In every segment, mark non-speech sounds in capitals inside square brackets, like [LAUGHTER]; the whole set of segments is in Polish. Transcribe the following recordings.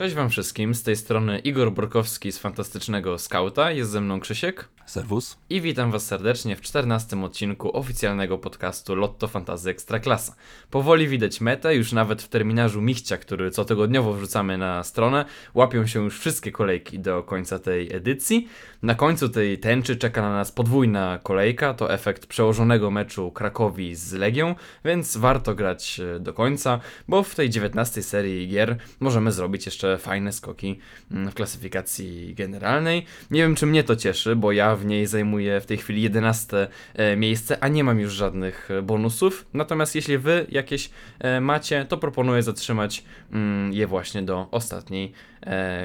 Cześć wam wszystkim, z tej strony Igor Borkowski z Fantastycznego Skauta, jest ze mną Krzysiek Serwus. i witam was serdecznie w 14 odcinku oficjalnego podcastu Lotto Fantazy Ekstraklasa. Powoli widać metę, już nawet w terminarzu Michcia, który cotygodniowo wrzucamy na stronę, łapią się już wszystkie kolejki do końca tej edycji. Na końcu tej tęczy czeka na nas podwójna kolejka, to efekt przełożonego meczu Krakowi z Legią, więc warto grać e, do końca, bo w tej 19 serii gier możemy zrobić jeszcze fajne skoki mm, w klasyfikacji generalnej. Nie wiem, czy mnie to cieszy, bo ja w niej zajmuję w tej chwili 11 e, miejsce, a nie mam już żadnych e, bonusów. Natomiast jeśli wy jakieś e, macie, to proponuję zatrzymać mm, je właśnie do ostatniej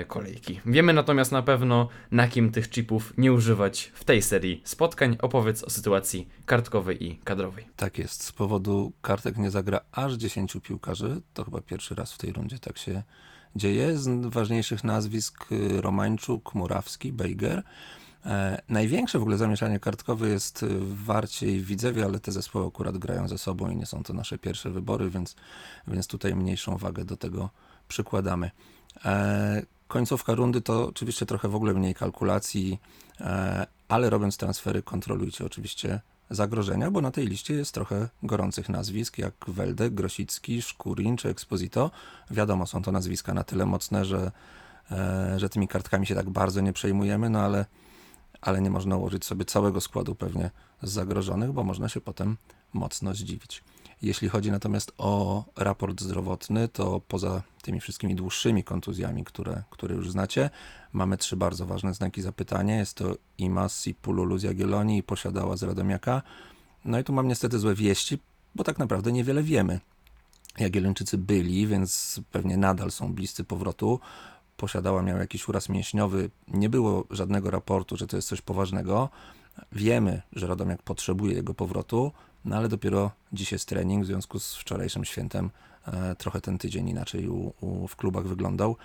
kolejki. Wiemy natomiast na pewno, na kim tych chipów nie używać w tej serii spotkań. Opowiedz o sytuacji kartkowej i kadrowej. Tak jest. Z powodu kartek nie zagra aż 10 piłkarzy. To chyba pierwszy raz w tej rundzie tak się dzieje. Z ważniejszych nazwisk y, Romańczuk, Murawski, Bejger. E, największe w ogóle zamieszanie kartkowe jest y, w Warcie i w Widzewie, ale te zespoły akurat grają ze sobą i nie są to nasze pierwsze wybory, więc, więc tutaj mniejszą wagę do tego przykładamy. E, końcówka rundy to oczywiście trochę w ogóle mniej kalkulacji, e, ale robiąc transfery kontrolujcie oczywiście zagrożenia, bo na tej liście jest trochę gorących nazwisk, jak Welde, Grosicki, Szkurin czy Exposito. Wiadomo, są to nazwiska na tyle mocne, że, e, że tymi kartkami się tak bardzo nie przejmujemy, no ale, ale nie można ułożyć sobie całego składu pewnie z zagrożonych, bo można się potem mocno zdziwić. Jeśli chodzi natomiast o raport zdrowotny, to poza tymi wszystkimi dłuższymi kontuzjami, które, które już znacie, mamy trzy bardzo ważne znaki zapytania. Jest to Imas i Pululu z Jagiellonii i posiadała z Radomiaka. No i tu mam niestety złe wieści, bo tak naprawdę niewiele wiemy. Jagiellończycy byli, więc pewnie nadal są bliscy powrotu. Posiadała miał jakiś uraz mięśniowy. Nie było żadnego raportu, że to jest coś poważnego. Wiemy, że Radomiak potrzebuje jego powrotu, no ale dopiero dziś jest trening, w związku z wczorajszym świętem e, trochę ten tydzień inaczej u, u, w klubach wyglądał.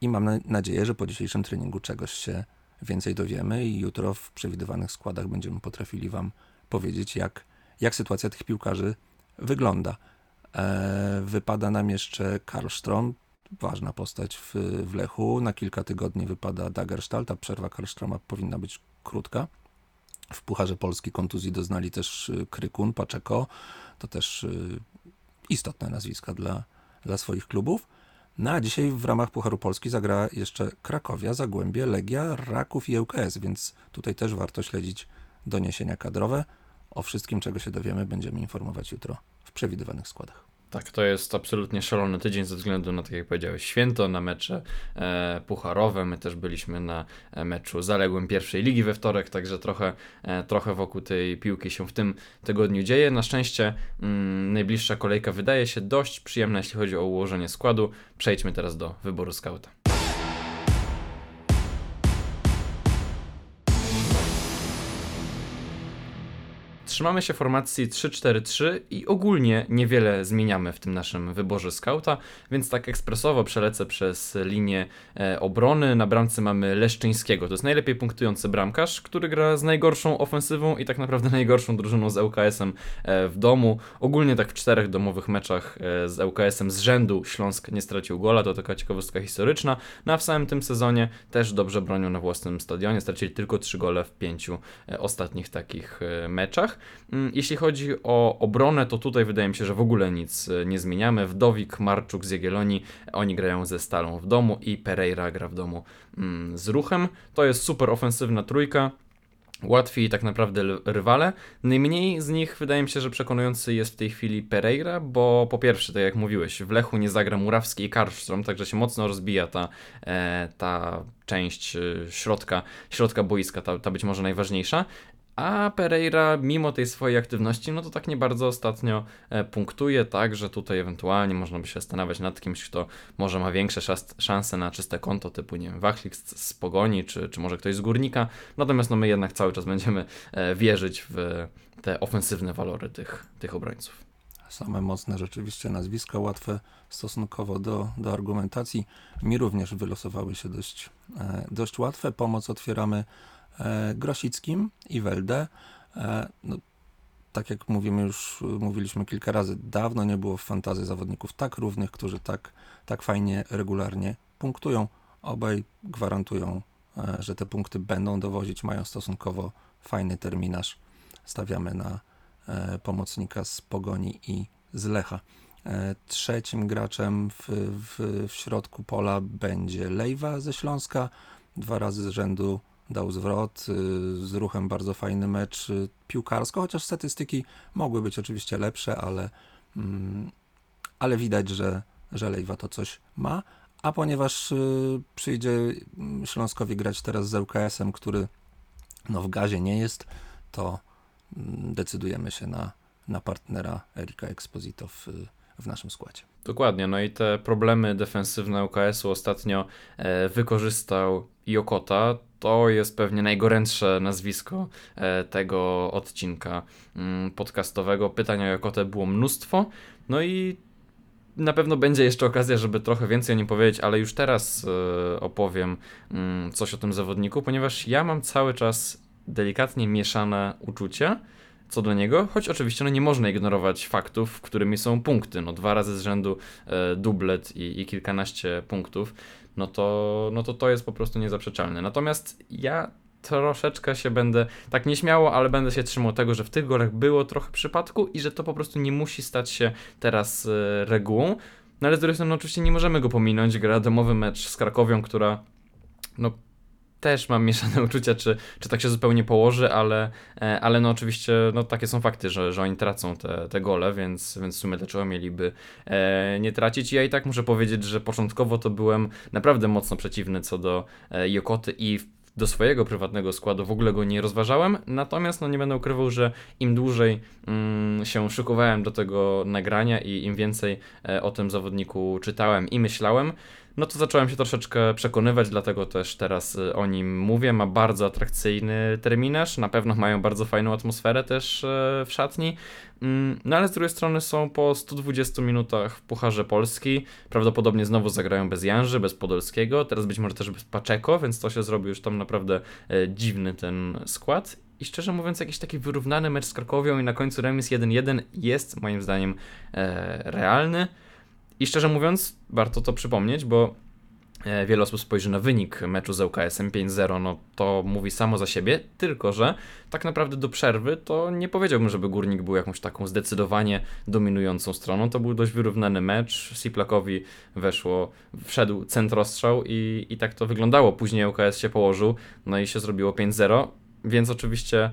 I mam na, nadzieję, że po dzisiejszym treningu czegoś się więcej dowiemy i jutro w przewidywanych składach będziemy potrafili Wam powiedzieć, jak, jak sytuacja tych piłkarzy wygląda. E, wypada nam jeszcze Karlstrom, ważna postać w, w Lechu. Na kilka tygodni wypada Dagerstal. Ta przerwa Karlstroma powinna być krótka. W Pucharze Polski kontuzji doznali też y, Krykun, Paczeko. To też y, istotne nazwiska dla, dla swoich klubów. No a dzisiaj w ramach Pucharu Polski zagra jeszcze Krakowia, Zagłębie, Legia, Raków i ŁKS, więc tutaj też warto śledzić doniesienia kadrowe. O wszystkim, czego się dowiemy, będziemy informować jutro w przewidywanych składach. Tak, to jest absolutnie szalony tydzień ze względu na, tak jak powiedziałeś, święto, na mecze e, pucharowe. My też byliśmy na e, meczu zaległym pierwszej ligi we wtorek, także trochę, e, trochę wokół tej piłki się w tym tygodniu dzieje. Na szczęście mm, najbliższa kolejka wydaje się dość przyjemna, jeśli chodzi o ułożenie składu. Przejdźmy teraz do wyboru skauta. Trzymamy się formacji 3-4-3 i ogólnie niewiele zmieniamy w tym naszym wyborze skauta, więc tak ekspresowo przelecę przez linię e, obrony. Na bramce mamy Leszczyńskiego, to jest najlepiej punktujący bramkarz, który gra z najgorszą ofensywą i tak naprawdę [LAUGHS] najgorszą drużyną z ŁKS-em e, w domu. Ogólnie tak w czterech domowych meczach e, z ŁKS-em z rzędu Śląsk nie stracił gola, to taka ciekawostka historyczna. No a w samym tym sezonie też dobrze bronią na własnym stadionie, stracili tylko trzy gole w pięciu ostatnich takich meczach. Mm, Jeśli chodzi o obronę, to tutaj wydaje mi się, że w ogóle nic e, nie zmieniamy. Wdowik, Marczuk z Jagiellonii, oni grają ze Stalą w domu i Pereira gra w domu mm, z Ruchem. To jest super ofensywna trójka. Łatwiej tak naprawdę rywale. Najmniej z nich wydaje mi się, że przekonujący jest w tej chwili Pereira, bo po pierwsze, tak jak mówiłeś, w Lechu nie zagra Murawski i Karlstrom, także się mocno rozbija ta, e, ta część e, środka, środka boiska, ta, ta być może najważniejsza. A Pereira, mimo tej swojej aktywności, no to tak nie bardzo ostatnio e, punktuje, tak, że tutaj ewentualnie można by się zastanawiać nad kimś, kto może ma większe szanse na czyste konto, typu, nie wiem, Wachlik z, z Pogoni, czy, czy może ktoś z Górnika. Natomiast no my jednak cały czas będziemy e, wierzyć w te ofensywne walory tych, tych obrońców. Same mocne rzeczywiście nazwiska, łatwe stosunkowo do, do argumentacji. Mi również wylosowały się dość, e, dość łatwe. Pomoc otwieramy Grosickim i Welde. E, no, tak jak mówimy już, mówiliśmy kilka razy, dawno nie było w fantazji zawodników tak równych, którzy tak, tak fajnie, regularnie punktują. Obaj gwarantują, e, że te punkty będą dowozić, mają stosunkowo fajny terminarz. Stawiamy na e, pomocnika z Pogoni i z Lecha. E, Trzecim graczem w, w, w środku pola będzie Lejwa ze Śląska. Dwa razy z rzędu dał zwrot, y, z ruchem bardzo fajny mecz y, piłkarsko, chociaż statystyki mogły być oczywiście lepsze, ale, mm, ale widać, że, że Lejwa to coś ma. A ponieważ y, przyjdzie mm, Śląskowi grać teraz z ŁKS-em, który no, w gazie nie jest, to mm, decydujemy się na, na partnera Erika Exposito w, w naszym składzie. Dokładnie, no i te problemy defensywne UKS-u ostatnio e, wykorzystał Jokota. To jest pewnie najgorętsze nazwisko e, tego odcinka mm, podcastowego. Pytań o Jokotę było mnóstwo, no i na pewno będzie jeszcze okazja, żeby trochę więcej o nim powiedzieć, ale już teraz e, opowiem mm, coś o tym zawodniku, ponieważ ja mam cały czas delikatnie mieszane uczucia co do niego, choć oczywiście no, nie można ignorować faktów, którymi są punkty. No, dwa razy z rzędu e, dublet i, i kilkanaście punktów, no to, no to to jest po prostu niezaprzeczalne. Natomiast ja troszeczkę się będę, tak nieśmiało, ale będę się trzymał tego, że w tych golach było trochę przypadku i że to po prostu nie musi stać się teraz e, regułą. No ale z drugiej strony no, oczywiście nie możemy go pominąć. Gra domowy mecz z Krakowią, która no też mam mieszane [LAUGHS] uczucia, czy, czy tak się zupełnie położy, ale, e, ale no oczywiście no takie są fakty, że, że oni tracą te, te gole, więc, więc w sumie dlaczego mieliby e, nie tracić. Ja i tak muszę powiedzieć, że początkowo to byłem naprawdę mocno przeciwny co do e, Jokoty i do swojego prywatnego składu w ogóle go nie rozważałem, natomiast no nie będę ukrywał, że im dłużej mm, się szykowałem do tego nagrania i im więcej e, o tym zawodniku czytałem i myślałem, no to zacząłem się troszeczkę przekonywać, dlatego też teraz y, o nim mówię. Ma bardzo atrakcyjny terminarz, na pewno mają bardzo fajną atmosferę też e, w szatni. Mm, no ale z drugiej strony są po 120 minutach w Pucharze Polski. Prawdopodobnie znowu zagrają bez Janży, bez Podolskiego, teraz być może też bez Paczeko, więc to się zrobi już tam naprawdę e, dziwny ten skład. I szczerze mówiąc, jakiś taki wyrównany mecz z Krakowią i na końcu remis 1-1 jest moim zdaniem e, realny. I szczerze mówiąc, warto to przypomnieć, bo e, wiele osób spojrzy na wynik meczu z ŁKS-em 5-0, no to mówi samo za siebie, tylko że tak naprawdę do przerwy to nie powiedziałbym, żeby Górnik był jakąś taką zdecydowanie dominującą stroną. To był dość wyrównany mecz. Siplakowi weszło, wszedł centrostrzał i, i tak to wyglądało. Później ŁKS się położył, no i się zrobiło 5-0, więc oczywiście.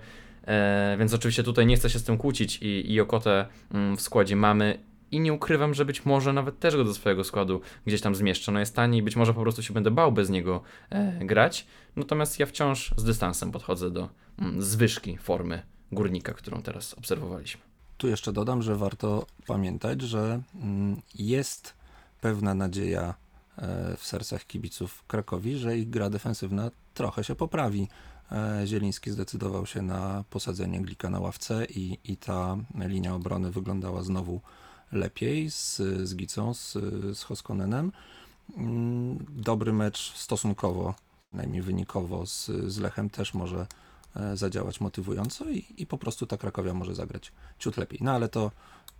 E, więc oczywiście tutaj nie chcę się z tym kłócić i, i Okotę mm, w składzie mamy i nie ukrywam, że być może nawet też go do swojego składu gdzieś tam zmieszczę. No jest taniej, być może po prostu się będę bał bez niego e, grać. Natomiast ja wciąż z dystansem podchodzę do mm, zwyżki formy górnika, którą teraz obserwowaliśmy. Tu jeszcze dodam, że warto pamiętać, że mm, jest pewna nadzieja e, w sercach kibiców Krakowi, że ich gra defensywna trochę się poprawi. E, Zieliński zdecydował się na posadzenie Glika na ławce i, i ta linia obrony wyglądała znowu lepiej z, z Gicą, z, z Hoskonenem. Mm, Dobry mecz stosunkowo, najmniej wynikowo z, z Lechem też może e, zadziałać motywująco i, i po prostu ta Krakowia może zagrać ciut lepiej. No ale to,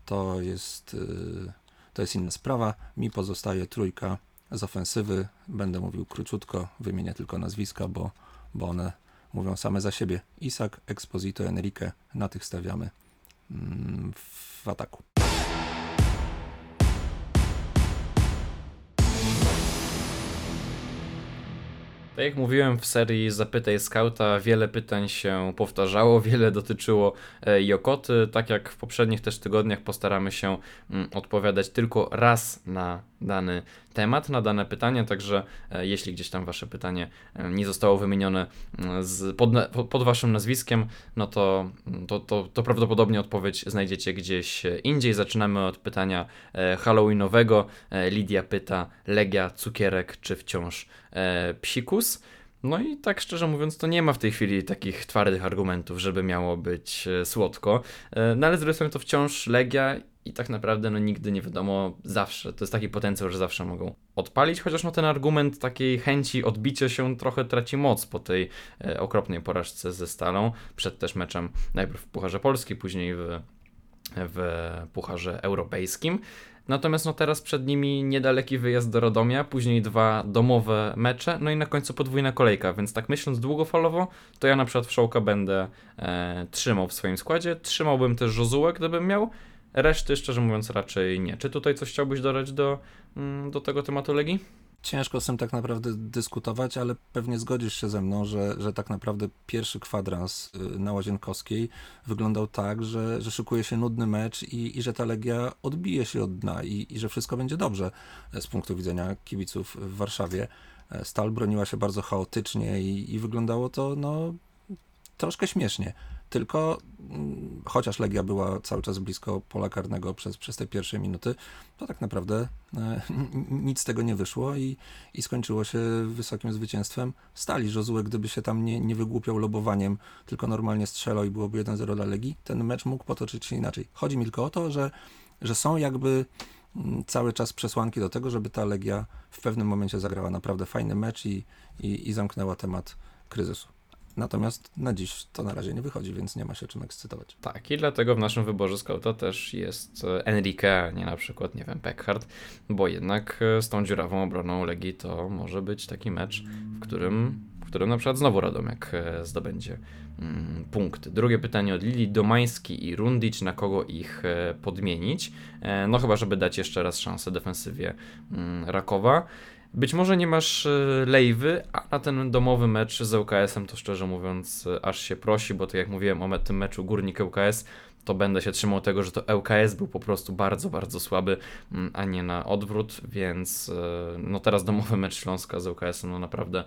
to, jest, y, to jest inna sprawa. Mi pozostaje trójka z ofensywy. Będę mówił króciutko, wymienię tylko nazwiska, bo, bo one mówią same za siebie. Isak, Exposito, Enrique, na tych stawiamy mm, w ataku. Tak jak mówiłem w serii Zapytaj Skauta, wiele pytań się powtarzało, [LAUGHS] wiele dotyczyło e, Jokoty. Tak jak w poprzednich też tygodniach postaramy się mm, odpowiadać tylko raz na dany temat, na dane pytanie, także e, jeśli gdzieś tam wasze pytanie e, nie zostało wymienione mm, z, pod, pod waszym nazwiskiem, no to, to, to, to prawdopodobnie odpowiedź znajdziecie gdzieś e, indziej. Zaczynamy od pytania halloweenowego. Lidia pyta, Legia, cukierek czy wciąż psikus? No i tak szczerze mówiąc, to nie ma w tej chwili takich twardych argumentów, żeby miało być słodko. No ale z drugiej strony to wciąż Legia i tak naprawdę no nigdy nie wiadomo, zawsze, to jest taki potencjał, że zawsze mogą odpalić, chociaż no ten argument takiej chęci odbicia się trochę traci moc po tej e, okropnej porażce ze Stalą, przed też meczem najpierw w Pucharze Polski, później w, w Pucharze Europejskim. Natomiast no teraz przed nimi niedaleki wyjazd do Radomia, później dwa domowe mecze, no i na końcu podwójna kolejka, więc tak myśląc długofalowo, to ja na przykład Wszołka będę e, trzymał w swoim składzie. Trzymałbym też Jozułę, gdybym miał. Reszty, szczerze mówiąc, raczej nie. Czy tutaj coś chciałbyś dodać do, mm, do tego tematu Legii? Ciężko z tym tak naprawdę dyskutować, ale pewnie zgodzisz się ze mną, że, że tak naprawdę pierwszy kwadrans y, na Łazienkowskiej wyglądał tak, że, że szykuje się nudny mecz i, i że ta Legia odbije się od dna i, i że wszystko będzie dobrze z punktu widzenia kibiców w Warszawie. E, Stal broniła się bardzo chaotycznie i, i wyglądało to no, troszkę śmiesznie. Tylko mm, chociaż Legia była cały czas blisko pola karnego przez, przez te pierwsze minuty, to tak naprawdę e, [LAUGHS] nic z tego nie wyszło i, i skończyło się wysokim zwycięstwem Stali. Żozue, gdyby się tam nie, nie wygłupiał lobowaniem, tylko normalnie strzelał i byłoby 1-0 dla Legii, ten mecz mógł potoczyć się inaczej. Chodzi mi tylko o to, że, że są jakby mm, cały czas przesłanki do tego, żeby ta Legia w pewnym momencie zagrała naprawdę fajny mecz i, i, i zamknęła temat kryzysu. Natomiast na dziś to na razie nie wychodzi, więc nie ma się czym ekscytować. Tak, i dlatego w naszym wyborze scouta też jest e, Enrique, a nie na przykład, nie wiem, Peckhardt, bo jednak e, z tą dziurawą obroną Legii to może być taki mecz, w którym, w którym na przykład znowu Radomek e, zdobędzie mm, punkty. Drugie pytanie od Lili, Domański i Rundic, na kogo ich podmienić? No chyba, żeby dać jeszcze raz szansę defensywie mm, Rakowa. Być może nie masz e, lejwy, a na ten domowy mecz z ŁKS-em to szczerze mówiąc e, aż się prosi, bo tak jak mówiłem o tym meczu Górnik ŁKS, to będę się trzymał tego, że to ŁKS był po prostu bardzo, bardzo słaby, mm, a nie na odwrót, więc e, no teraz domowy mecz Śląska z ŁKS-em, no naprawdę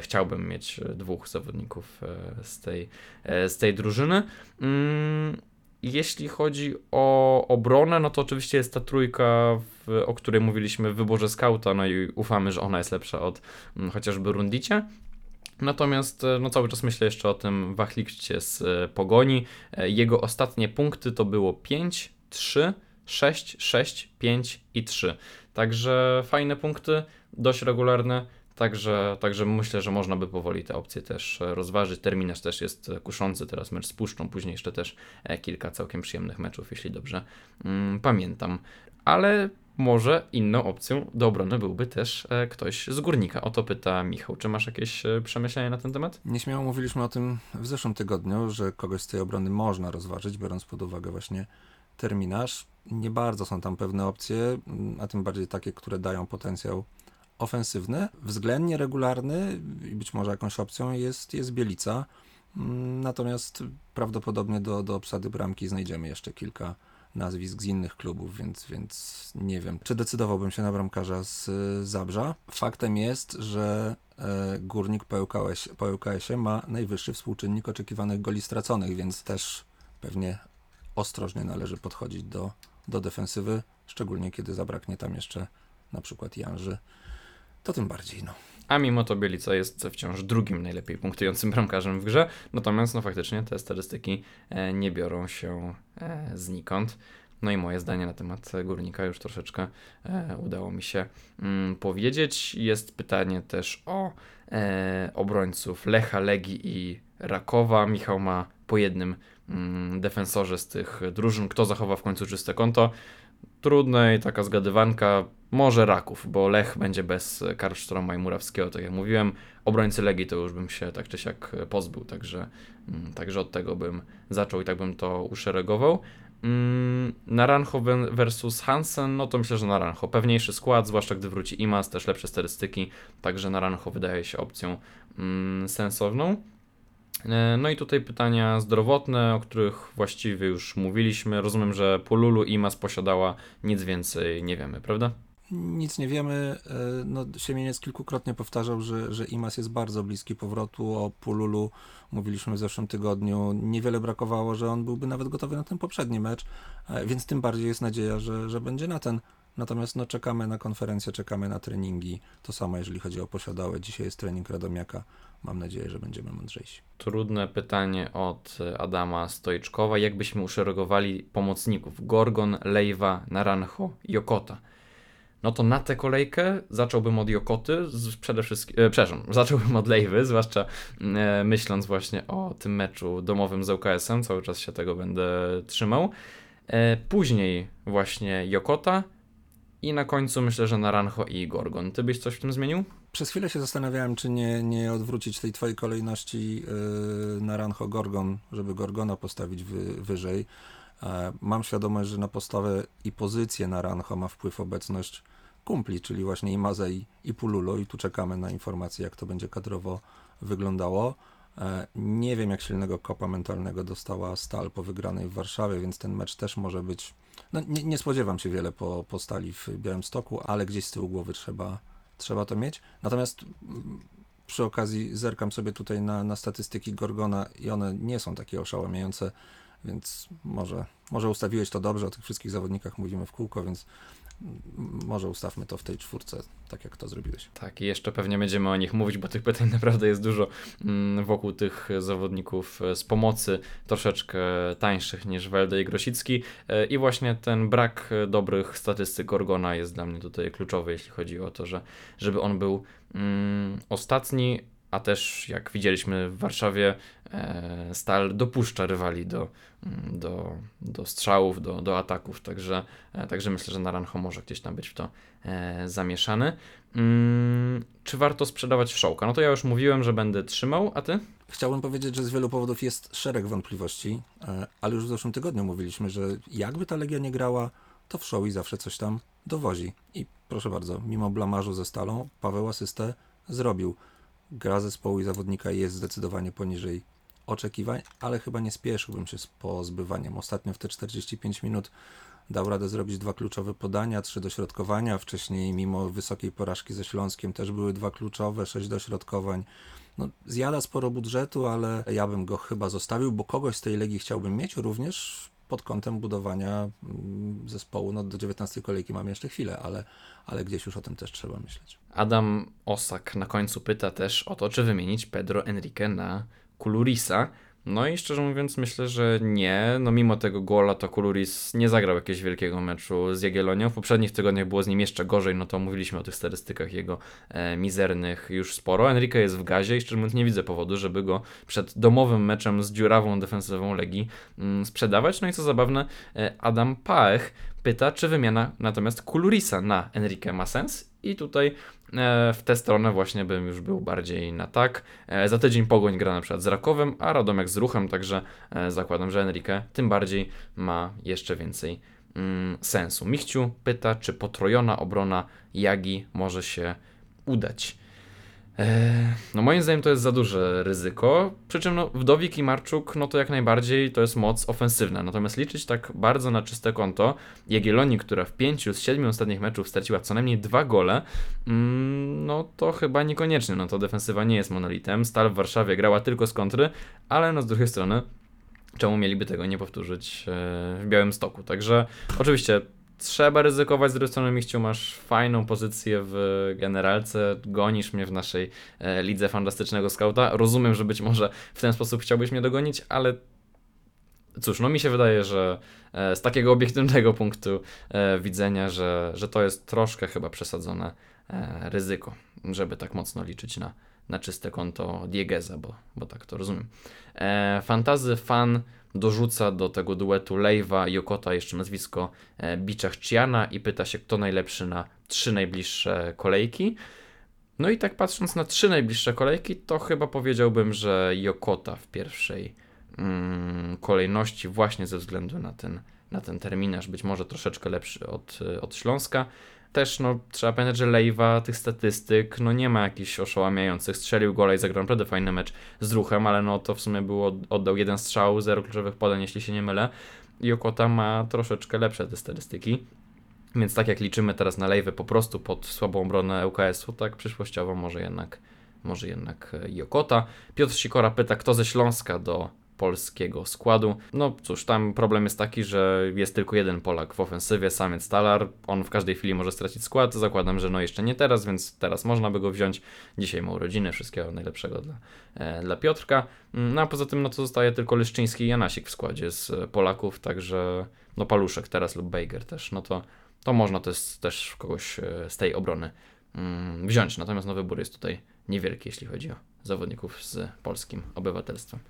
chciałbym mieć dwóch zawodników z tej, z tej drużyny. Mm, jeśli chodzi o obronę, no to oczywiście jest ta trójka, w, o której mówiliśmy w wyborze skauta, no i ufamy, że ona jest lepsza od m, mm, chociażby Rundicie. Natomiast e, no, cały czas myślę jeszcze o tym Wachlikcie z e, Pogoni. E, jego ostatnie punkty to było 5, 3, 6, 6, 5 i 3. Także fajne punkty, dość regularne. Także, także myślę, że można by powoli te opcje też e, rozważyć. Terminarz też jest e, kuszący, teraz mecz z Puszczą, później jeszcze też e, kilka całkiem przyjemnych meczów, jeśli dobrze mm, pamiętam. Ale może inną opcją do obrony byłby też ktoś z górnika. O to pyta Michał. Czy masz jakieś przemyślenia na ten temat? Nieśmiało mówiliśmy o tym w zeszłym tygodniu, że kogoś z tej obrony można rozważyć, biorąc pod uwagę właśnie terminarz. Nie bardzo są tam pewne opcje, a tym bardziej takie, które dają potencjał ofensywny, względnie regularny i być może jakąś opcją jest, jest Bielica. Mm, natomiast prawdopodobnie do, do obsady bramki znajdziemy jeszcze kilka nazwisk z innych klubów, więc, więc nie wiem, czy decydowałbym się na bramkarza z Zabrza. Faktem jest, że e, Górnik po ŁKS, ma najwyższy współczynnik oczekiwanych goli straconych, więc też pewnie ostrożnie należy podchodzić do, do defensywy, szczególnie kiedy zabraknie tam jeszcze na przykład Janży to tym bardziej, no. A mimo to Bielica jest wciąż drugim najlepiej punktującym bramkarzem w grze, natomiast no faktycznie te statystyki e, nie biorą się e, znikąd. No i moje zdanie na temat górnika już troszeczkę e, udało mi się mm, powiedzieć. Jest pytanie też o obrońców Lecha, Legii i Rakowa. Michał ma po jednym mm, defensorze z tych drużyn. Kto zachowa w końcu czyste konto? Trudne i taka zgadywanka. Może Raków, bo Lech będzie bez Karlstroma i Murawskiego, tak jak mówiłem. Obrońcy Legii to już bym się tak czy siak pozbył, także, mm, także od tego bym zaczął i tak bym to uszeregował. Mm, Naranjo versus Hansen, no to myślę, że Naranjo. Pewniejszy skład, zwłaszcza gdy wróci Imas, też lepsze statystyki, także Naranjo wydaje się opcją mm, sensowną. E, no i tutaj pytania zdrowotne, o których właściwie już mówiliśmy. Rozumiem, że Pululu Imas posiadała nic więcej nie wiemy, prawda? Nic nie wiemy. E, no, Siemieniec kilkukrotnie powtarzał, że, że Imas jest bardzo bliski powrotu. O Pululu mówiliśmy w zeszłym tygodniu. Niewiele brakowało, że on byłby nawet gotowy na ten poprzedni mecz, e, więc tym bardziej jest nadzieja, że, że będzie na ten. Natomiast no, czekamy na konferencję, czekamy na treningi. To samo, jeżeli chodzi o posiadałe. Dzisiaj jest trening Radomiaka. Mam nadzieję, że będziemy mądrzejsi. Trudne pytanie od Adama Stojczkowa. Jak byśmy uszeregowali pomocników? Gorgon, Lejwa, Naranjo, Jokota no to na tę kolejkę zacząłbym od Jokoty, z, przede wszystkim, e, przepraszam, [LAUGHS] zacząłbym od Lejwy, zwłaszcza e, myśląc właśnie o tym meczu domowym z UKS-em, cały czas się tego będę trzymał. E, później właśnie Jokota, I na końcu myślę, że Naranjo i Gorgon. Ty byś coś w tym zmienił? Przez chwilę się zastanawiałem, czy nie, nie odwrócić tej twojej kolejności yy, na Rancho Gorgon, żeby Gorgona postawić wy, wyżej. E, mam świadomość, że na postawę i pozycję na Rancho ma wpływ obecność kumpli, czyli właśnie Imaze i, i Pululo i tu czekamy na informacje, jak to będzie kadrowo wyglądało. E, nie wiem, jak silnego kopa mentalnego dostała Stal po wygranej w Warszawie, więc ten mecz też może być... No, nie, nie spodziewam się wiele po, po Stali w Białymstoku, ale gdzieś z tyłu głowy trzeba, trzeba to mieć. Natomiast mm, przy okazji zerkam sobie tutaj na, na statystyki Gorgona i one nie są takie oszałamiające, więc może, może ustawiłeś to dobrze, o tych wszystkich zawodnikach mówimy w kółko, więc może ustawmy to w tej czwórce, tak jak to zrobiłeś. Tak, i jeszcze pewnie będziemy o nich mówić, bo tych pytań [LAUGHS] naprawdę jest dużo mm, wokół tych zawodników e, z pomocy, troszeczkę tańszych niż Welde i Grosicki. E, I właśnie ten brak dobrych statystyk Gorgona jest dla mnie tutaj kluczowy, jeśli chodzi o to, że żeby on był mm, ostatni, a też jak widzieliśmy w Warszawie, e, Stal dopuszcza rywali do, do, do strzałów, do, do ataków, także, e, także myślę, że Naranjo może gdzieś tam być w to e, zamieszany. Mm, czy warto sprzedawać Wszołka? No to ja już mówiłem, że będę trzymał, a ty? Chciałbym powiedzieć, że z wielu powodów jest szereg wątpliwości, e, ale już w zeszłym tygodniu mówiliśmy, że jakby ta Legia nie grała, to w zawsze coś tam dowozi. I proszę bardzo, mimo blamarzu ze Stalą, Paweł asystę zrobił. Gra zespołu i zawodnika jest zdecydowanie poniżej oczekiwań, ale chyba nie spieszyłbym się z pozbywaniem. Ostatnio w te 45 minut dał radę zrobić dwa kluczowe podania, trzy dośrodkowania. Wcześniej, mimo wysokiej porażki ze Śląskiem, też były dwa kluczowe, sześć dośrodkowań. No, zjada sporo budżetu, ale ja bym go chyba zostawił, bo kogoś z tej Legii chciałbym mieć również pod kątem budowania mm, zespołu. No, do 19 kolejki mamy jeszcze chwilę, ale, ale gdzieś już o tym też trzeba myśleć. Adam Osak na końcu pyta też o to, czy wymienić Pedro Enrique na Kulurisa. No i szczerze mówiąc myślę, że nie. No mimo tego gola to Kuluris nie zagrał jakiegoś wielkiego meczu z Jagiellonią. W poprzednich tygodniach było z nim jeszcze gorzej, no to mówiliśmy o tych statystykach jego e, mizernych już sporo. Enrique jest w gazie i szczerze mówiąc nie widzę powodu, żeby go przed domowym meczem z dziurawą defensywą Legii mm, sprzedawać. No i co zabawne, e, Adam Paech pyta, czy wymiana natomiast Kulurisa na Enrique ma sens? I tutaj e, w tę stronę właśnie bym już był bardziej na tak. E, za tydzień Pogoń gra na przykład z Rakowem, a Radomek z Ruchem, także e, zakładam, że Enrique tym bardziej ma jeszcze więcej mm, sensu. Michciu pyta, czy potrojona obrona Jagi może się udać. Eee, No moim zdaniem to jest za duże ryzyko, przy czym no, Wdowik i Marczuk, no to jak najbardziej to jest moc ofensywna, natomiast liczyć tak bardzo na czyste konto Jagiellonii, która w pięciu z siedmiu ostatnich meczów straciła co najmniej dwa gole, mm, no to chyba niekoniecznie, no to defensywa nie jest monolitem, Stal w Warszawie grała tylko z kontry, ale no z drugiej strony czemu mieliby tego nie powtórzyć e, w Białymstoku, także oczywiście trzeba ryzykować, z drugiej strony masz fajną pozycję w generalce, gonisz mnie w naszej e, lidze fantastycznego skauta, rozumiem, że być może w ten sposób chciałbyś mnie dogonić, ale cóż, no mi się wydaje, że e, z takiego obiektywnego [LAUGHS] punktu e, widzenia, że, że to jest troszkę chyba przesadzone ryzyko, żeby tak mocno liczyć na, na czyste konto Diegeza, bo, bo tak to rozumiem. E, fantazy fan dorzuca do tego duetu Lejwa i Okota jeszcze nazwisko e, Biczach Chiana i pyta się, kto najlepszy na trzy najbliższe kolejki. No i tak patrząc na trzy najbliższe kolejki, to chyba powiedziałbym, że Jokota w pierwszej mm, kolejności właśnie ze względu na ten, na ten terminarz, być może troszeczkę lepszy od, od Śląska. Też no, trzeba pamiętać, że Lejwa tych statystyk no nie ma jakichś oszałamiających. Strzelił gola i zagrał naprawdę fajny mecz z ruchem, ale no to w sumie było, oddał jeden strzał, zero kluczowych podań, jeśli się nie mylę. I Okota ma troszeczkę lepsze te statystyki. Więc tak jak liczymy teraz na Lejwę po prostu pod słabą obronę ŁKS-u, tak przyszłościowo może jednak, może jednak e, Jokota. Piotr Sikora pyta, kto ze Śląska do polskiego składu. No cóż, tam problem jest taki, że jest tylko jeden Polak w ofensywie, samiec Talar. On w każdej chwili może stracić skład. Zakładam, że no jeszcze nie teraz, więc teraz można by go wziąć. Dzisiaj ma urodziny, wszystkiego najlepszego dla, e, dla Piotrka. Mm, No a poza tym no to zostaje tylko Lyszczyński i Janasik w składzie z e, Polaków, także no Paluszek teraz lub Bejger też, no to to można też, też kogoś e, z tej obrony mm, wziąć. Natomiast no, wybór jest tutaj niewielki, jeśli chodzi o zawodników z polskim obywatelstwem.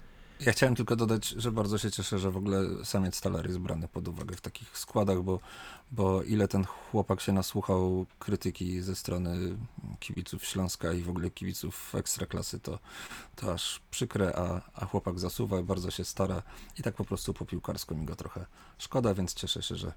Ja chciałem tylko dodać, że bardzo się cieszę, że w ogóle samiec talar jest brany pod uwagę w takich składach, bo, bo ile ten chłopak się nasłuchał krytyki ze strony kibiców Śląska i w ogóle kibiców ekstraklasy, to, to aż przykre, a, a chłopak zasuwa, bardzo się stara i tak po prostu po piłkarsku mi go trochę szkoda, więc cieszę się, że,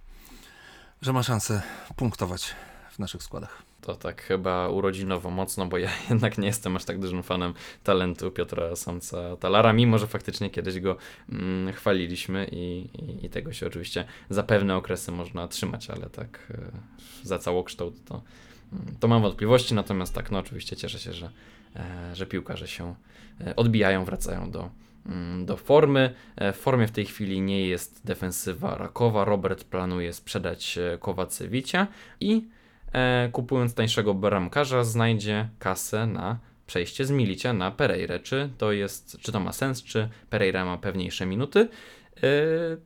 że ma szansę punktować w naszych składach. To tak chyba urodzinowo mocno, bo ja [LAUGHS] jednak nie jestem aż tak dużym fanem talentu Piotra Samca Talara, mimo że faktycznie kiedyś go mm, chwaliliśmy i, i, i tego się oczywiście za pewne okresy można trzymać, ale tak e, za całokształt to, mm, to mam wątpliwości, natomiast tak, no oczywiście cieszę się, że, e, że piłkarze się e, odbijają, wracają do, mm, do formy. E, W formie w tej chwili nie jest defensywa Rakowa. Robert planuje sprzedać Kowacewicia i kupując tańszego bramkarza znajdzie kasę na przejście z Milicia na Pereirę. Czy to jest, czy to ma sens, czy Pereira ma pewniejsze minuty? E,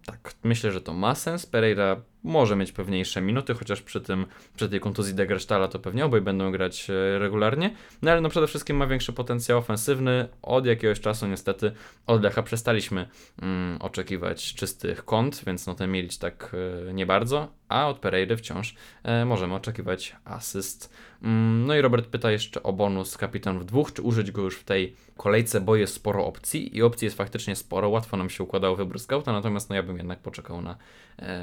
tak, myślę, że to ma sens. Pereira może mieć pewniejsze minuty, chociaż przy tym, przy tej kontuzji Degerstala to pewnie obaj będą grać e, regularnie. No ale no przede wszystkim ma większy potencjał ofensywny. Od jakiegoś czasu niestety od Lecha przestaliśmy mm, oczekiwać czystych kąt, więc no ten Milic tak e, nie bardzo, a od Pereiry wciąż e, możemy oczekiwać asyst. Mm, no i Robert pyta jeszcze o bonus kapitan w dwóch, czy użyć go już w tej kolejce, bo jest sporo opcji i opcji jest faktycznie sporo, łatwo nam się układało wybór scouta, natomiast no ja bym jednak poczekał na,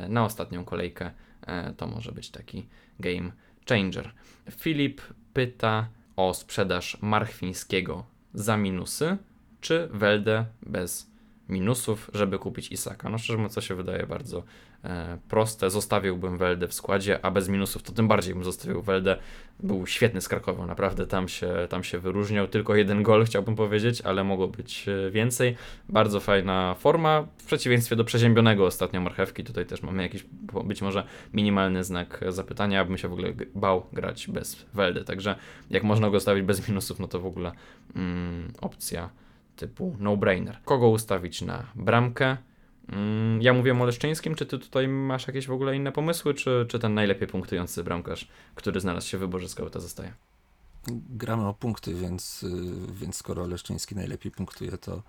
na ostatnią kolejkę, e, to może być taki game changer. Filip pyta o sprzedaż Marchwińskiego za minusy, czy Welde bez minusów, żeby kupić Isaka. No szczerze mówiąc, to się wydaje bardzo e, proste. Zostawiłbym Weldę w składzie, a bez minusów to tym bardziej bym zostawił Weldę. Był świetny z Krakową, naprawdę tam się, tam się wyróżniał. Tylko jeden gol chciałbym powiedzieć, ale mogło być e, więcej. Bardzo fajna forma, w przeciwieństwie do przeziębionego ostatnio marchewki. Tutaj też mamy jakiś być może minimalny znak zapytania, abym się w ogóle bał grać bez Weldy. Także jak można go stawić bez minusów, no to w ogóle mm, opcja typu no-brainer. Kogo ustawić na bramkę? Mm, Ja mówię o Leszczyńskim, czy ty tutaj masz jakieś w ogóle inne pomysły, czy, czy ten najlepiej punktujący bramkarz, który znalazł się w wyborze skauta zostaje? Gramy o punkty, więc, y, więc skoro Leszczyński najlepiej punktuje, to,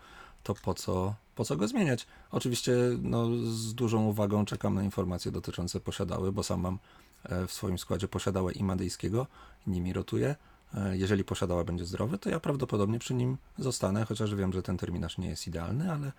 to po, co, po co go zmieniać? Oczywiście no, z dużą uwagą czekam na informacje dotyczące posiadały, bo sam mam e, w swoim składzie posiadałę i Madejskiego, nimi rotuję. E, Jeżeli posiadała będzie zdrowy, to ja prawdopodobnie przy nim zostanę, chociaż wiem, że ten terminarz nie jest idealny, ale,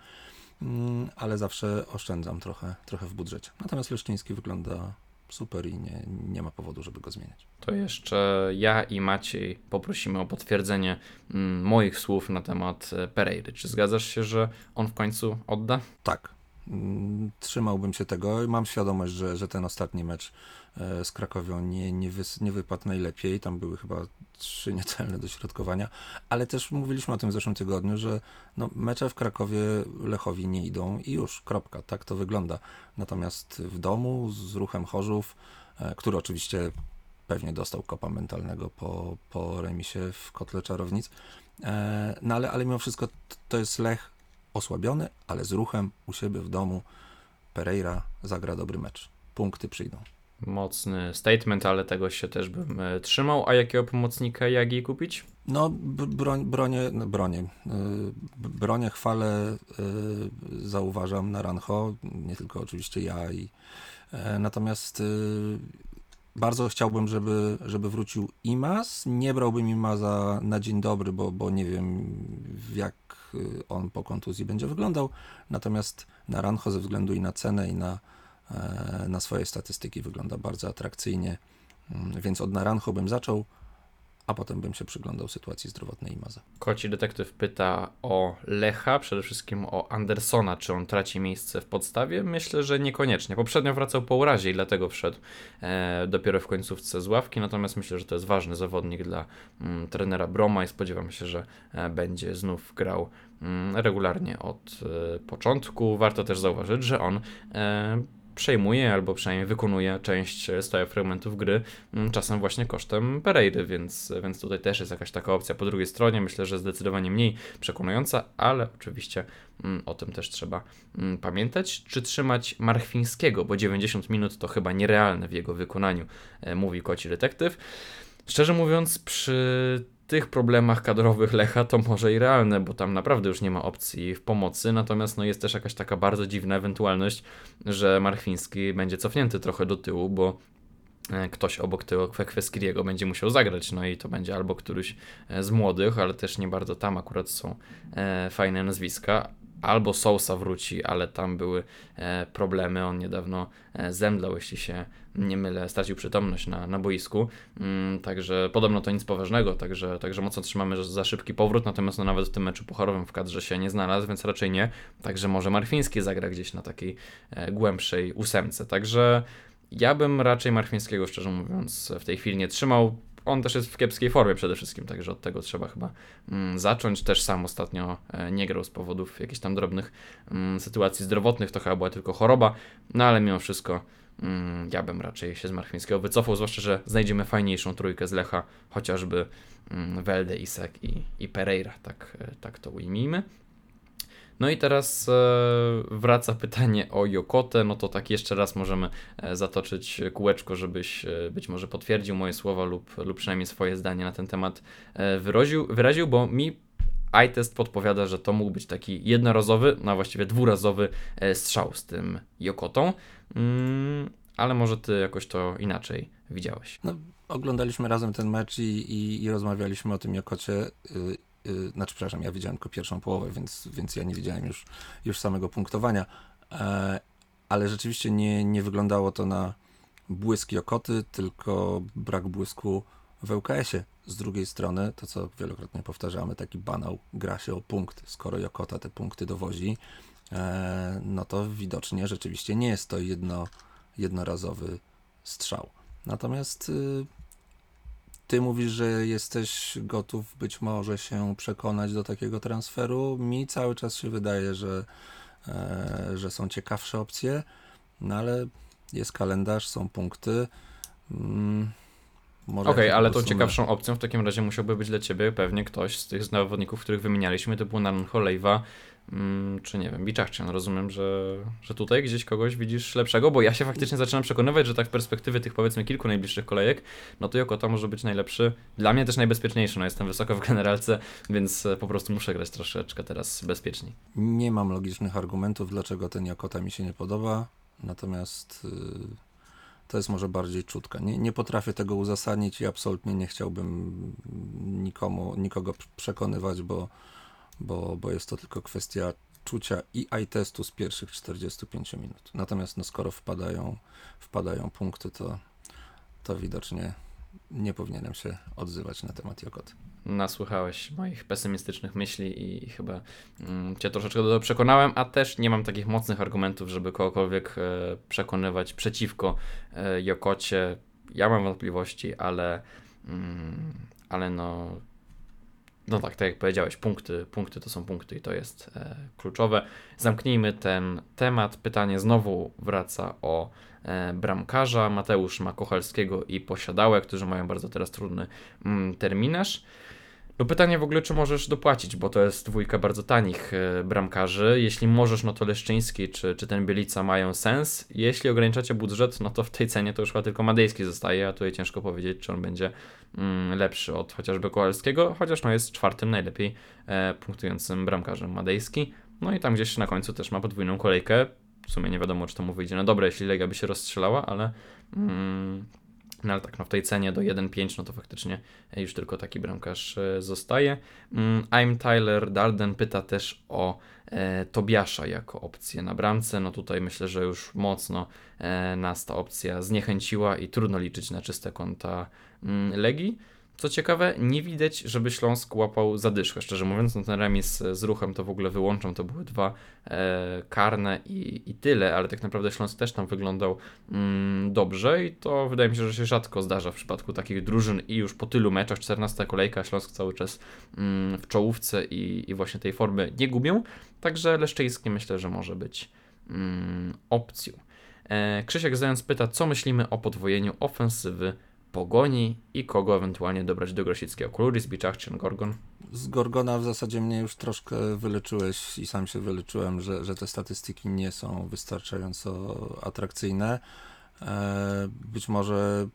mm, ale zawsze oszczędzam trochę, trochę w budżecie. Natomiast Leszczyński wygląda super i nie, nie ma powodu, żeby go zmieniać. To jeszcze ja i Maciej poprosimy o potwierdzenie mm, moich słów na temat e, Pereiry. Czy zgadzasz się, że on w końcu odda? Tak. Mm, Trzymałbym się tego. Mam świadomość, że, że ten ostatni mecz e, z Krakowią nie, nie, wys, nie wypadł najlepiej. Tam były chyba trzy niecelne dośrodkowania, ale też mówiliśmy o tym w zeszłym tygodniu, że no, mecze w Krakowie Lechowi nie idą i już, kropka, tak to wygląda. Natomiast w domu z ruchem Chorzów, e, który oczywiście pewnie dostał kopa mentalnego po, po remisie w Kotle Czarownic, e, no ale, ale mimo wszystko to jest Lech osłabiony, ale z ruchem u siebie w domu Pereira zagra dobry mecz. Punkty przyjdą. Mocny statement, ale tego się też bym e, trzymał. A jakiego pomocnika Jagi kupić? No, broń, bronię, no, bronię, y, b- bronię chwalę y, zauważam na Rancho, nie tylko oczywiście ja i e, natomiast bardzo chciałbym, żeby, żeby wrócił Imas. Nie brałbym Imaza na dzień dobry, bo, bo nie wiem jak on po kontuzji będzie wyglądał. Natomiast na Rancho ze względu i na cenę i na, e, na swoje statystyki wygląda bardzo atrakcyjnie. Mm, Więc od Naranjo bym zaczął, a potem bym się przyglądał sytuacji zdrowotnej Imaza. Koci detektyw pyta o Lecha, przede wszystkim o Andersona, czy on traci miejsce w podstawie. Myślę, że niekoniecznie. Poprzednio wracał po urazie i dlatego wszedł e, dopiero w końcówce z ławki, natomiast myślę, że to jest ważny zawodnik dla mm, trenera Broma i spodziewam się, że e, będzie znów grał mm, regularnie od e, początku. Warto też zauważyć, że on e, przejmuje albo przynajmniej wykonuje część e, stałych fragmentów gry, mm, czasem właśnie kosztem Pereiry, więc, więc tutaj też jest jakaś taka opcja po drugiej stronie. Myślę, że zdecydowanie mniej przekonująca, ale oczywiście mm, o tym też trzeba mm, pamiętać. Czy trzymać Marchwińskiego, bo 90 minut to chyba nierealne w jego wykonaniu, e, mówi koci detektyw. Szczerze mówiąc, przy tych problemach kadrowych Lecha to może i realne, bo tam naprawdę już nie ma opcji w pomocy, natomiast no jest też jakaś taka bardzo dziwna ewentualność, że Marchwiński będzie cofnięty trochę do tyłu, bo e, ktoś obok tego Kweskiriego będzie musiał zagrać, no i to będzie albo któryś e, z młodych, ale też nie bardzo tam akurat są e, fajne nazwiska, albo Sousa wróci, ale tam były problemy, on niedawno zemdlał, jeśli się nie mylę, stracił przytomność na, na boisku, mm, także podobno to nic poważnego, także, także mocno trzymamy za szybki powrót, natomiast no, nawet w tym meczu pucharowym w kadrze się nie znalazł, więc raczej nie, także może Marfiński zagra gdzieś na takiej e, głębszej ósemce, także ja bym raczej Marfińskiego, szczerze mówiąc, w tej chwili nie trzymał. On też jest w kiepskiej formie przede wszystkim, także od tego trzeba chyba mm, zacząć. Też sam ostatnio e, nie grał z powodów jakichś tam drobnych mm, sytuacji zdrowotnych, to chyba była tylko choroba, no ale mimo wszystko mm, ja bym raczej się z Marfińskiego wycofał, zwłaszcza, że znajdziemy fajniejszą trójkę z Lecha, chociażby mm, Welde, Isek i, i Pereira, tak, tak to ujmijmy. No i teraz e, wraca pytanie o Jokotę, no to tak jeszcze raz możemy e, zatoczyć kółeczko, żebyś e, być może potwierdził moje słowa lub, lub przynajmniej swoje zdanie na ten temat wyraził, wyraził, bo mi iTest podpowiada, że to mógł być taki jednorazowy, no a właściwie dwurazowy e, strzał z tym Jokotą, mm, ale może ty jakoś to inaczej widziałeś. No, oglądaliśmy razem ten mecz i, i, i rozmawialiśmy o tym Jokocie. Y, y, znaczy, przepraszam, ja widziałem tylko pierwszą połowę, więc, więc ja nie widziałem już, już samego punktowania. E, ale rzeczywiście nie, nie wyglądało to na błysk Jokoty, tylko brak błysku w ŁKS-ie. Z drugiej strony, to co wielokrotnie powtarzamy, taki banał gra się o punkt. Skoro Jokota te punkty dowozi, e, no to widocznie rzeczywiście nie jest to jedno, jednorazowy strzał. Natomiast y, ty mówisz, że jesteś gotów być może się przekonać do takiego transferu. Mi cały czas się wydaje, że, e, że są ciekawsze opcje, no ale jest kalendarz, są punkty. Okej, się ale tą ciekawszą opcją w takim razie musiałby być dla ciebie pewnie ktoś z tych zawodników, których wymienialiśmy, typu Nanon Holejwa, mm, czy nie wiem, Biczachcian. Rozumiem, że, że tutaj gdzieś kogoś widzisz lepszego, bo ja się faktycznie zaczynam przekonywać, że tak w perspektywie tych powiedzmy kilku najbliższych kolejek, no to Jokota może być najlepszy, dla mnie też najbezpieczniejszy, no jestem wysoko w generalce, więc e, po prostu muszę grać troszeczkę teraz bezpieczniej. Nie mam logicznych argumentów, dlaczego ten Jakota mi się nie podoba, natomiast y, to jest może bardziej czutka. Nie, nie potrafię tego uzasadnić i absolutnie nie chciałbym nikomu, nikogo przekonywać, bo, bo, bo jest to tylko kwestia czucia i eye testu z pierwszych 45 minut. Natomiast no, skoro wpadają, wpadają punkty, to, to widocznie nie powinienem się odzywać na temat Jokoty. Nasłuchałeś moich pesymistycznych myśli i chyba mm, cię troszeczkę do tego przekonałem, a też nie mam takich mocnych argumentów, żeby kogokolwiek e, przekonywać przeciwko e, Jokocie. Ja mam wątpliwości, ale, mm, ale no, no tak, tak jak powiedziałeś, punkty, punkty to są punkty i to jest e, kluczowe. Zamknijmy ten temat. Pytanie znowu wraca o bramkarza. Mateusz ma Kochalskiego i Posiadałę, którzy mają bardzo teraz trudny mm, terminarz. No pytanie w ogóle, czy możesz dopłacić, bo to jest dwójka bardzo tanich e, bramkarzy. Jeśli możesz, no to Leszczyński czy, czy ten Bielica mają sens. Jeśli ograniczacie budżet, no to w tej cenie to już chyba tylko Madejski zostaje, a tutaj ciężko powiedzieć, czy on będzie mm, lepszy od chociażby Kowalskiego, chociaż no jest czwartym najlepiej e, punktującym bramkarzem Madejski. No i tam gdzieś na końcu też ma podwójną kolejkę. W sumie nie wiadomo, czy to mu wyjdzie na dobre, jeśli Legia by się rozstrzelała, ale... Mm, no ale tak, no w tej cenie do 1.5, no to faktycznie już tylko taki bramkarz e, zostaje. Mm, I'm Tyler Darden pyta też o e, Tobiasza jako opcję na bramce. No tutaj myślę, że już mocno e, nas ta opcja zniechęciła i trudno liczyć na czyste konta mm, Legii. Co ciekawe, nie widać, żeby Śląsk łapał zadyszkę. Szczerze mówiąc, no ten remis z ruchem to w ogóle wyłączam. To były dwa e, karne i, i tyle, ale tak naprawdę Śląsk też tam wyglądał mm, dobrze i to wydaje mi się, że się rzadko zdarza w przypadku takich drużyn i już po tylu meczach, 14 kolejka, Śląsk cały czas mm, w czołówce i, i właśnie tej formy nie gubią. Także Leszczyński myślę, że może być mm, opcją. E, Krzysiek Zając pyta, co myślimy o podwojeniu ofensywy Pogoni i kogo ewentualnie dobrać do Grosickiego. Kuluris, Biczachczyn, Gorgon. Z Gorgona w zasadzie mnie już troszkę wyleczyłeś i sam się wyleczyłem, że, że te statystyki nie są wystarczająco atrakcyjne. E, Być może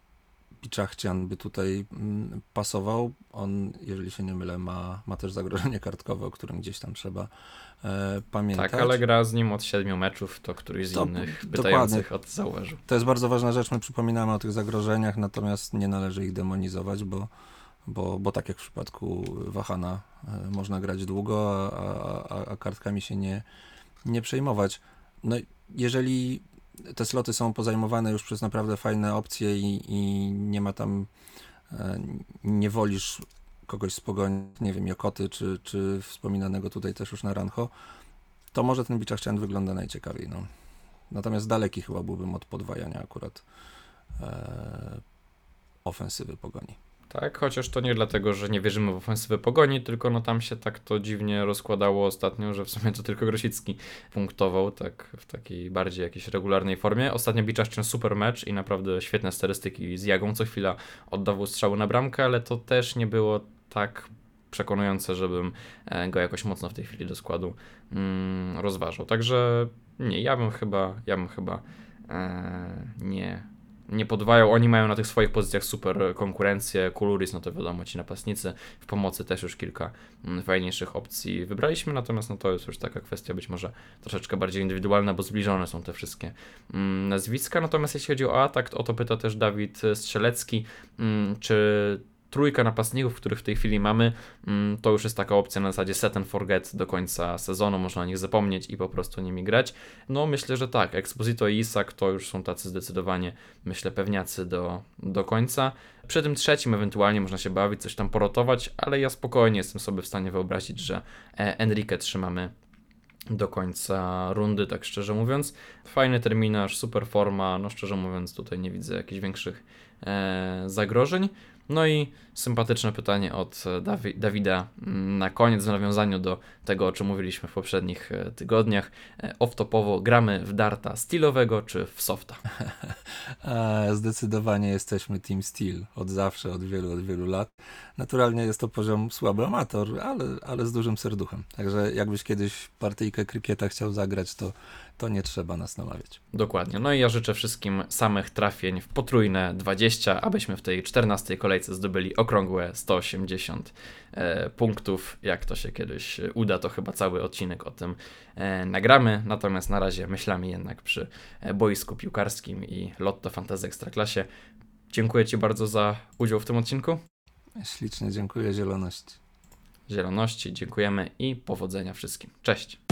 Piczachcian by tutaj mm, pasował. On, jeżeli się nie mylę, ma, ma też zagrożenie kartkowe, o którym gdzieś tam trzeba e, pamiętać. Tak, ale gra z nim od siedmiu meczów, to któryś z To- innych dokładnie. pytających od zauważył. To jest bardzo ważna rzecz. My przypominamy o tych zagrożeniach, natomiast nie należy ich demonizować, bo, bo, bo tak jak w przypadku Wahana e, można grać długo, a, a, a, a kartkami się nie, nie przejmować. No, jeżeli te sloty są pozajmowane już przez naprawdę fajne opcje i, i nie ma tam, e, nie wolisz kogoś z pogoni, nie wiem, Jokoty, czy, czy wspominanego tutaj też już na Rancho, to może ten Biczachcian wygląda najciekawiej. No. Natomiast daleki chyba byłbym od podwajania akurat e, ofensywy pogoni. Tak, chociaż to nie dlatego, że nie wierzymy w ofensywę pogoni, tylko no tam się tak to dziwnie rozkładało ostatnio, że w sumie to tylko Grosicki punktował, tak w takiej bardziej jakiejś regularnej formie. Ostatnio Biczaszczyn super mecz i naprawdę świetne statystyki z Jagą, co chwila oddawał strzały na bramkę, ale to też nie było tak przekonujące, żebym e, go jakoś mocno w tej chwili do składu mm, rozważał. Także nie, ja bym chyba, ja bym chyba e, nie, nie podwają. Oni mają na tych swoich pozycjach super konkurencję. Kuluris, no to wiadomo, ci napastnicy. W pomocy też już kilka mm, fajniejszych opcji wybraliśmy, natomiast no to jest już taka kwestia być może troszeczkę bardziej indywidualna, bo zbliżone są te wszystkie mm, nazwiska. Natomiast jeśli chodzi o atak, o to pyta też Dawid Strzelecki, mm, czy trójka napastników, których w tej chwili mamy, mm, to już jest taka opcja na zasadzie set and forget do końca sezonu, można o nich zapomnieć i po prostu nimi grać. No myślę, że tak, Exposito i Isak to już są tacy zdecydowanie, myślę, pewniacy do, do końca. Przy tym trzecim ewentualnie można się bawić, coś tam porotować, ale ja spokojnie jestem sobie w stanie wyobrazić, że e, Enrique trzymamy do końca rundy, tak szczerze mówiąc. Fajny terminarz, super forma, no szczerze mówiąc tutaj nie widzę jakichś większych e, zagrożeń. No i sympatyczne pytanie od e, Dawi Dawida mm, na koniec w nawiązaniu do tego, o czym mówiliśmy w poprzednich e, tygodniach. E, Off-topowo gramy w darta stylowego czy w softa? [LAUGHS] Zdecydowanie jesteśmy Team Steel od zawsze, od wielu, od wielu lat. Naturalnie jest to poziom słaby amator, ale, ale z dużym serduchem. Także jakbyś kiedyś partyjkę krykieta chciał zagrać, to, to nie trzeba nas namawiać. Dokładnie. No i ja życzę wszystkim samych trafień w potrójne 20, abyśmy w tej 14 kolejce zdobyli okrągłe 180 e, punktów. Jak to się kiedyś uda, to chyba cały odcinek o tym e, nagramy. Natomiast na razie myślami jednak przy e, boisku piłkarskim i Lotto Fantasy Ekstraklasie. Dziękuję Ci bardzo za udział w tym odcinku. Ślicznie dziękuję, zieloność. Zieloności, dziękujemy i powodzenia wszystkim. Cześć.